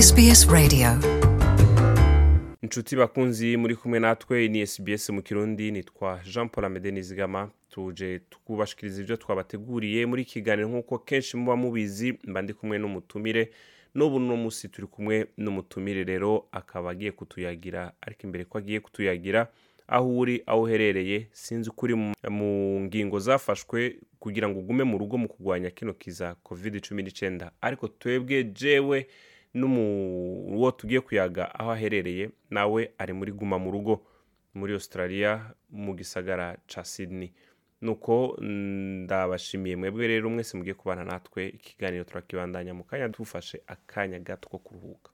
SBS Radio. Inshuti bakunzi muri kumwe natwe ni SBS mu kirundi nitwa jean paul amede nizigama. Tuje kubashikiriza ibyo twabateguriye muri kiganiro nk'uko kenshi muba mubizi mba ndi kumwe n'umutumire. N'ubu no munsi turi kumwe n'umutumire rero akaba agiye kutuyagira. Ariko imbere ko agiye kutuyagira aho uri aho uherereye sinzi ko uri mu ngingo zafashwe kugira ngo ugume mu rugo mu kurwanya kino kiza covid cumi n'icyenda ariko twebwe jewe n'uwo tugiye kuyaga aho aherereye nawe ari muri guma mu rugo muri australia mu gisagara ca sydney. Nuko ndabashimiye mwebwe rero mwese mugiye kubana natwe ikiganiro turakibandanya mu kanya dufashe akanya gato ko kuruhuka.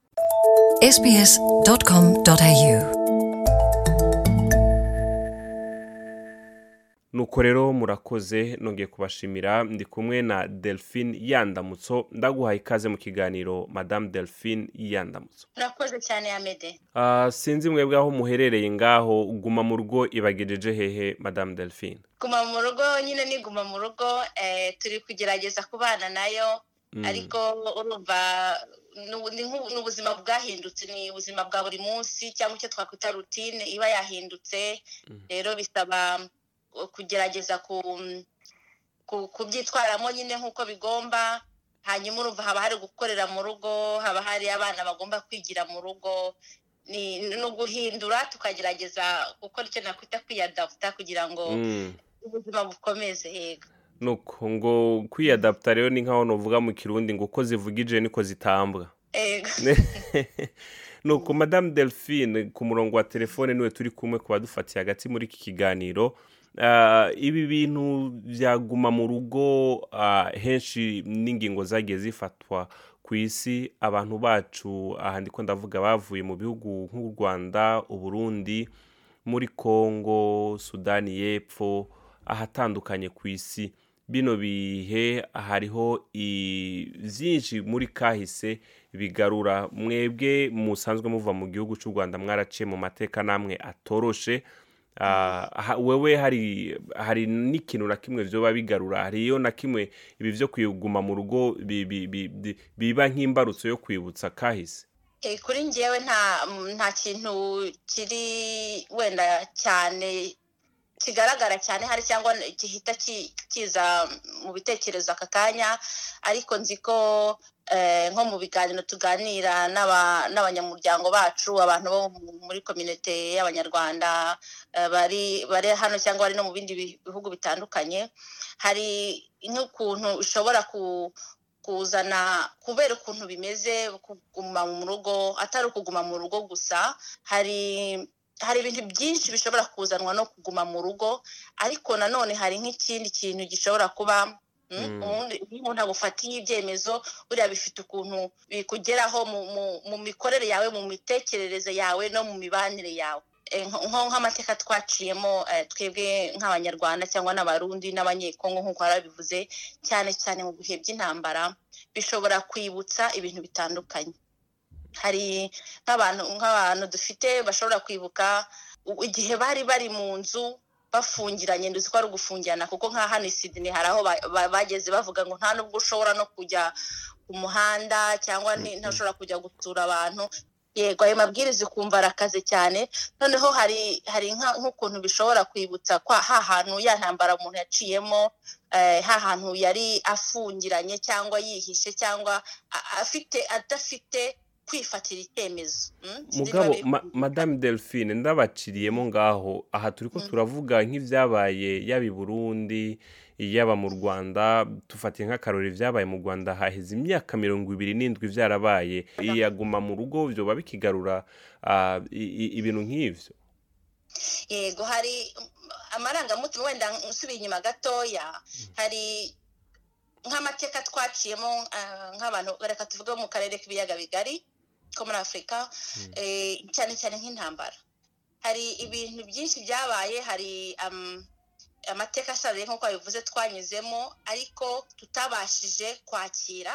Nuko rero murakoze nongeye kubashimira. Ndi kumwe na delphine yandamutso. Ndaguhaye ikaze mu kiganiro madame delphine yandamutso. Urakoze cyane amede Ah, sinzi mwebwe aho muherereye ngaho. Guma mu rugo ibagejeje hehe madame delphine? Guma mu rugo nyine ni guma mu rugo eh, turi kugerageza kubana na yo. Mm. ariko urumva ni ubuzima bwahindutse ni ubuzima bwa buri munsi cyangwa icyo twakwita rutine iba yahindutse. Rero bisaba kugerageza ku ku- kubyitwaramo nyine nk'uko bigomba hanyuma urumva haba hari gukorera mu rugo haba hari abana bagomba kwigira mu rugo ni uguhindura tukagerageza gukora icyo nakwita kwiyadaputa kugira ngo Mm. ubuzima bukomeze yego. Nuko ngo kwiyadaputa rero ni nkaho nuvuga mu kirundi ngo uko zivugije niko zitambwa. Nuko madame delphine ku murongo wa telefone ni we turi kumwe kuba dufatiye hagati muri iki kiganiro ibi bintu byaguma mu rugo ah, henshi n'ingingo zagiye zifatwa ku isi. Abantu bacu aha ndiko ndavuga bavuye mu bihugu nk'u rwanda uburundi muri congo sudani y'epfo ahatandukanye ku isi. Bino bihe hariho byinshi muri kahise bigarura. Mwebwe musanzwe muva mu gihugu cy'u rwanda mwaraciye mu mateka namwe atoroshe. Ah, wewe hari hari n'ikintu na kimwe byoba bigarura. Hariyo na kimwe ibi byo kwiguma mu rugo bi- bi- bi- bi- biba nk'imbarutso yo kwibutsa kahise. Eh, kuri njyewe nta nta kintu kiri wenda cyane kigaragara cyane hari cyangwa gihita ki- kiza mu bitekerezo aka kanya ariko nzi ko eh, nko mu biganiro tuganira n'aba- n'abanyamuryango bacu abantu bo mu- muri kominote y'abanyarwanda eh, bari hano cyangwa bari no mu bindi bi- bihugu bitandukanye hari nk'ukuntu ushobora ku kuzana kubera ukuntu bimeze kuguma mu rugo atari ukuguma mu rugo gusa hari hari ibintu byinshi bishobora kuzanwa no kuguma mu rugo ariko nanone hari nk'ikindi kintu gishobora kuba mm, Mm. ubundi iyo umuntu agufatiye ibyemezo buriya bifite ukuntu bikugeraho mu, mikorere yawe mu mitekerereze yawe no mu mibanire yawe Eh, nk'amateka twaciyemo eh, twebwe nk'abanyarwanda cyangwa n'abarundi n'abanyekongo nk'uko barabivuze cyane cyane mu bihe by'intambara bishobora kwibutsa ibintu bitandukanye hari nk'abantu nk'abantu dufite bashobora kwibuka igihe bari bari mu nzu bafungiranye nduzi ko ari ugufungirana kuko nka hano i Sydney hari aho ba- ba- bageze bavuga ngo nta nubwo ushobora no kujya ku muhanda cyangwa ni- ntashobora kujya gusura abantu. Yego ayo mabwiriza ukumva arakaze cyane. Noneho hari hari nk'ukuntu bishobora kwibutsa kwa ha hantu ya ntambara umuntu yaciyemo eh, ha hantu yari afungiranye cyangwa yihishe cyangwa afite adafite kwifatira icyemezo. Mm? Niba mugabo madame delphine ndabaciriyemo ngaho. Aha turi ko turavuga nk'ibyabaye yaba i burundi yaba mu rwanda. Dufatiye nk'akarori ibyabaye mu rwanda. Haheze imyaka mirongo ibiri n'indwi byarabaye. Iyaguma mu rugo byoba bikigarura ah, ibintu nk'ivyo yego hari amarangamutima wenda nsubiye inyuma gatoya. Hari nk'amateka twaciyemo ah, nk'abantu reka tuvuge mu karere k'ibiyaga bigari. Ko muri afurika eh, cyane cyane nk'intambara hari ibintu byinshi byabaye hari am- amateka asaze nk'uko babivuze twanyuzemo ariko tutabashije kwakira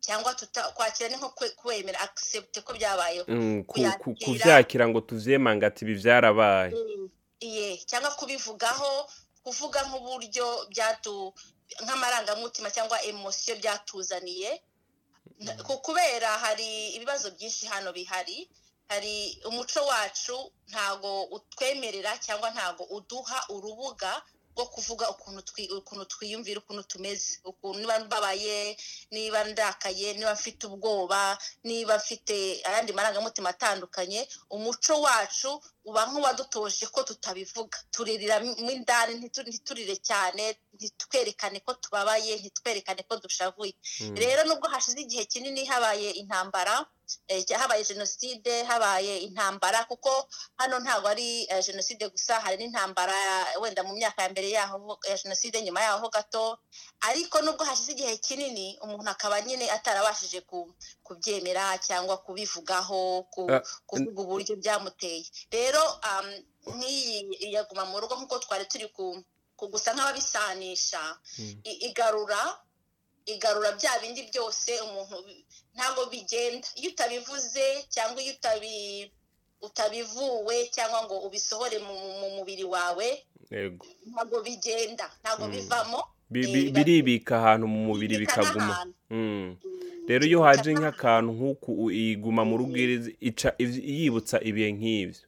cyangwa tuta- kwakira ni nko kwe- kwemera accept ko byabayeho Mm, ku- ku- kuyakira. kuvyakira ngo tuvyemanga ati ibi vyarabaye. Iye cyangwa kubivugaho kuvuga nk'uburyo byatu nk'amarangamutima cyangwa emosiyo byatuzaniye kubera hari ibibazo byinshi hano bihari hari umuco wacu ntago utwemerera cyangwa ntago uduha urubuga rwo kuvuga ukuntu twi- ukuntu twiyumvira ukuntu tumeze. Ukuntu niba mbabaye niba ndakaye niba mfite ubwoba niba mfite ayandi marangamutima atandukanye umuco wacu uba nk'uwadutoje ko tutabivuga. Turirira mo indani ntitu- ntiturire cyane ntitwerekane ko tubabaye ntitwerekane ko dushavuye. Mm. rero nubwo hashize igihe kinini habaye intambara eh, habaye jenoside habaye intambara kuko hano ntabwo ari eh, jenoside gusa hari n'intambara wenda mu myaka ya mbere yaho ya jenoside nyuma yaho gato. Ariko nubwo hashize igihe kinini umuntu akaba nyine atarabashije ku- kubyemera cyangwa kubivugaho ku- Ah, kuvuga uburyo byamuteye. Rero um, nk'iyi yaguma mu rugo nk'uko twari turi ku ku gusa nk'ababisanisha Mm. i- igarura igarura bya bindi byose umuntu ntabwo bigenda iyo utabivuze cyangwa iyo utabi utabivuwe cyangwa ngo ubisohore mu, mu mubiri wawe ntabwo bigenda ntabwo Mm. bivamo biribika ahantu mu mubiri bikaguma n'ahantu. Mm. Mm, rero iyo haje nk'akantu nk'uku iguma mu rugo yibutsa ibihe nk'ibyo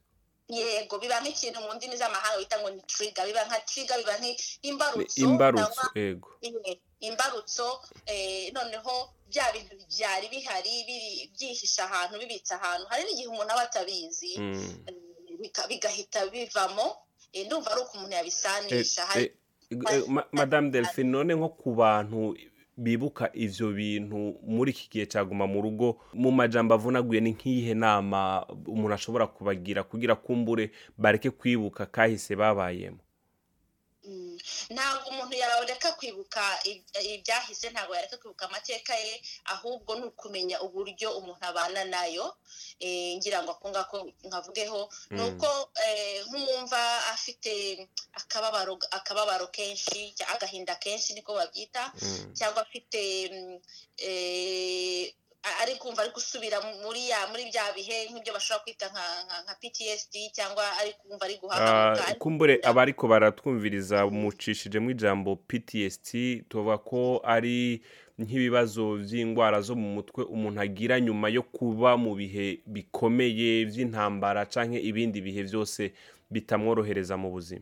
yego biba nk'ikintu mu ndimi z'amahanga bita ngo ni trigger biba nka trigger biba nk'imbarutso imbarutso yego. Imwe imbarutso eh, noneho bya bintu byari bihari byihishe ahantu bibitse ahantu. Hari n'igihe umuntu aba atabizi Mm. eh, bigahita bivamo eh, ndumva ari uko umuntu Eh, yabisanisha eh, eh, madame delphine none nko ku bantu bibuka ivyo bintu muri iki gihe cyaguma mu rugo mu majambo avunaguye ni nk'iyihe nama umuntu ashobora kubagira kugira kumbure bareke kwibuka kahise babayemo. Ntabwo umuntu yareka kwibuka ib- ibyahise ntabwo yareka kwibuka amateka ye ahubwo ni ukumenya uburyo umuntu abana na yo Eh, ngira ngo ako ngako nkavugeho ni Mm. uko eh, nk'umwumva afite akababaro akababaro kenshi agahinda kenshi niko babyita Mm. cyangwa afite mm, eh, ari kumva ari gusubira muri ya muri bya bihe nk'ibyo bashobora kwita nka PTSD cyangwa ari kumva ari guhahamuka Ah, kumbure gusubira- abariko baratwumviriza mucishijemo ijambo PTSD tuvuga ko ari nk'ibibazo by'indwara zo mu mutwe umuntu agira nyuma yo kuba mu bihe bikomeye by'intambara canke ibindi bihe byose bitamworohereza mu buzima.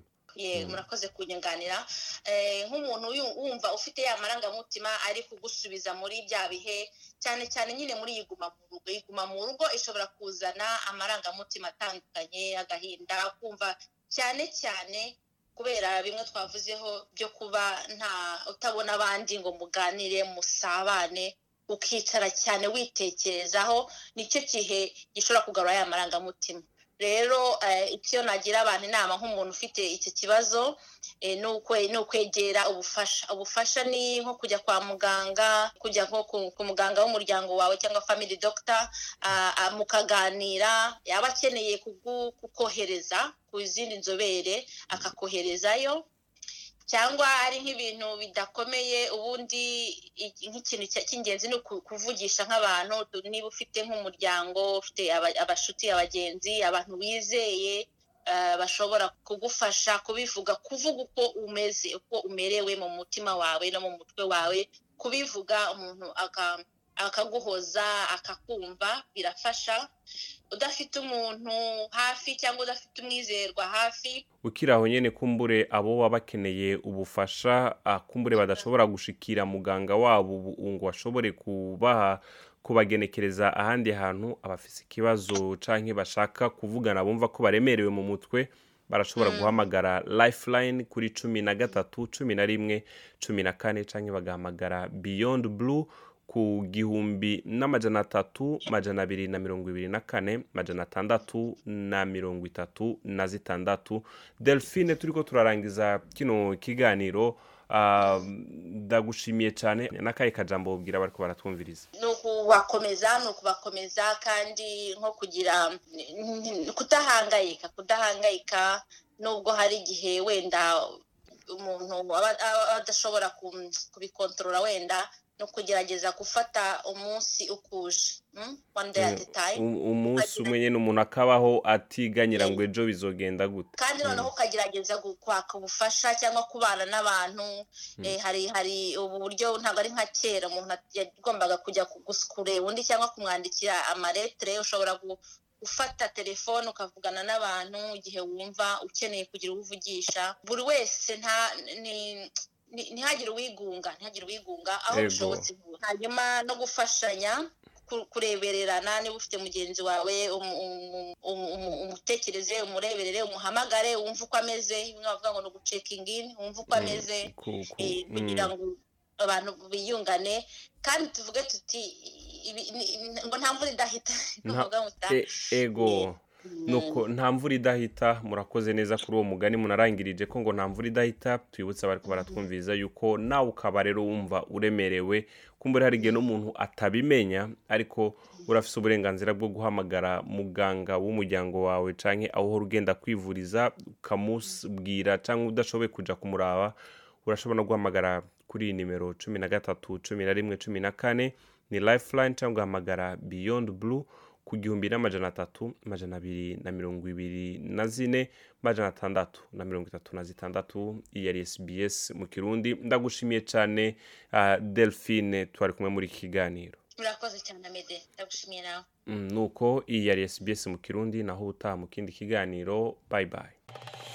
Murakoze kunyunganira Eh, nk'umuntu wumva ufite ya marangamutima ari kugusubiza muri bya bihe cyane cyane nyine muri yiguma mu rugo. Yiguma mu rugo ishobora kuzana amarangamutima atandukanye agahinda kumva cyane cyane kubera bimwe twavuzeho byo kuba nta utabona abandi ngo muganire musabane ukicara cyane witekerezaho ni cyo gihe gishobora kugarura ya marangamutima. Rero eh, icyo nagira abantu inama nk'umuntu ufite icyo kibazo eh, ni ukwe- ni ukwegera ubufasha. Ubufasha ni nko kujya kwa muganga kujya nko ku, muganga w'umuryango wawe cyangwa family doctor mukaganira. Yaba akeneye kukohereza ku zindi nzobere akakoherezayo. Cyangwa ari nk'ibintu bidakomeye ubundi nk'ikintu cy'ingenzi ni uku- kuvugisha nk'abantu tu- niba ufite nk'umuryango ufite aba- abashuti abagenzi abantu wizeye eh, bashobora kugufasha kubivuga kuvuga uko umeze uko umerewe mu mutima wawe no mu mutwe wawe. Kubivuga umuntu aka- akaguhoza akakumva birafasha. Udafite umuntu hafi cyangwa udafite umwizerwa hafi ukiri aho nyene kumbure abo baba bakeneye ubufasha ah, kumbure badashobora gushikira muganga wabo ubu ngo ashobore kubaha kubagenekereza ahandi hantu abafise ikibazo canke bashaka kuvugana bumva ko baremerewe mu mutwe barashobora Mm. guhamagara lifeline kuri cumi na gatatu cumi na rimwe cumi na kane canke bagahamagara beyond blue ku gihumbi n'amajana atatu majana abiri na mirongo ibiri na kane majana atandatu na mirongo itatu na zitandatu. Delphine turiko turarangiza kino kiganiro. Ah, ndagushimiye cyane. N'akahe kajambo wobwira bariko baratwumviriza? Ni ukubakomeza ni ukubakomeza kandi nko kugira kudahangayika kudahangayika nubwo hari igihe wenda umuntu aba adashobora ku- kubikontorora wenda ni ukugerageza gufata umunsi ukuje mm? one day at a time. U- umunsi umwe nyine umuntu akabaho atiganyira ngo ejo bizogenda gute. Kandi noneho ukagerageza kwaka ubufasha cyangwa kubana n'abantu eh, hari hari ubu buryo ntabwo ari nka kera umuntu yagombaga kujya kureba undi cyangwa kumwandikira amaletire ushobora gu- gufata telefone ukavugana n'abantu igihe wumva ukeneye kugira uwo uvugisha. Buri wese nta ni- ntihagire uwigunga ntihagire uwigunga aho bishobotse hanyuma no gufashanya ku- kurebererana niba ufite mugenzi wawe umu- umu- umu- umu- umutekereze umureberere umuhamagare wumve uko ameze bimwe bavuga ngo ni ugucekinga in wumve uko ameze Ku- ku- eh, mm. kugira ngo abantu biyungane. Kandi tuvuge tuti ngo nta mvura idahita E- ego. Nuko nta mvura idahita murakoze neza kuri uwo mugani munarangirije ko ngo nta mvura idahita twibutse abari baratwumviriza yuko nawe ukaba rero wumva uremerewe. Kumbura hari igihe n'umuntu atabimenya ariko urafise uburenganzira bwo guhamagara muganga w'umuryango wawe canke aho uhora ugenda kwivuriza ukamubwira cyangwa udashoboye kuja kumuraba urashobora no guhamagara kuri iyi nimero cumi na gatatu cumi na rimwe cumi na kane ni lifeline cyangwa ugahamagara beyond blue. Ku gihumbi n'amajana atatu amajana abiri na mirongo ibiri na zine amajana atandatu na mirongo itatu na zitandatu iyi yari sbs mu kirundi. Ndagushimiye cyane uh, delphine twari kumwe muri iki kiganiro. Murakoze cyane amede ndagushimiye nawe. Mm, nuko iyi yari sbs mu kirundi naho utaha mu kindi kiganiro. Bye bye.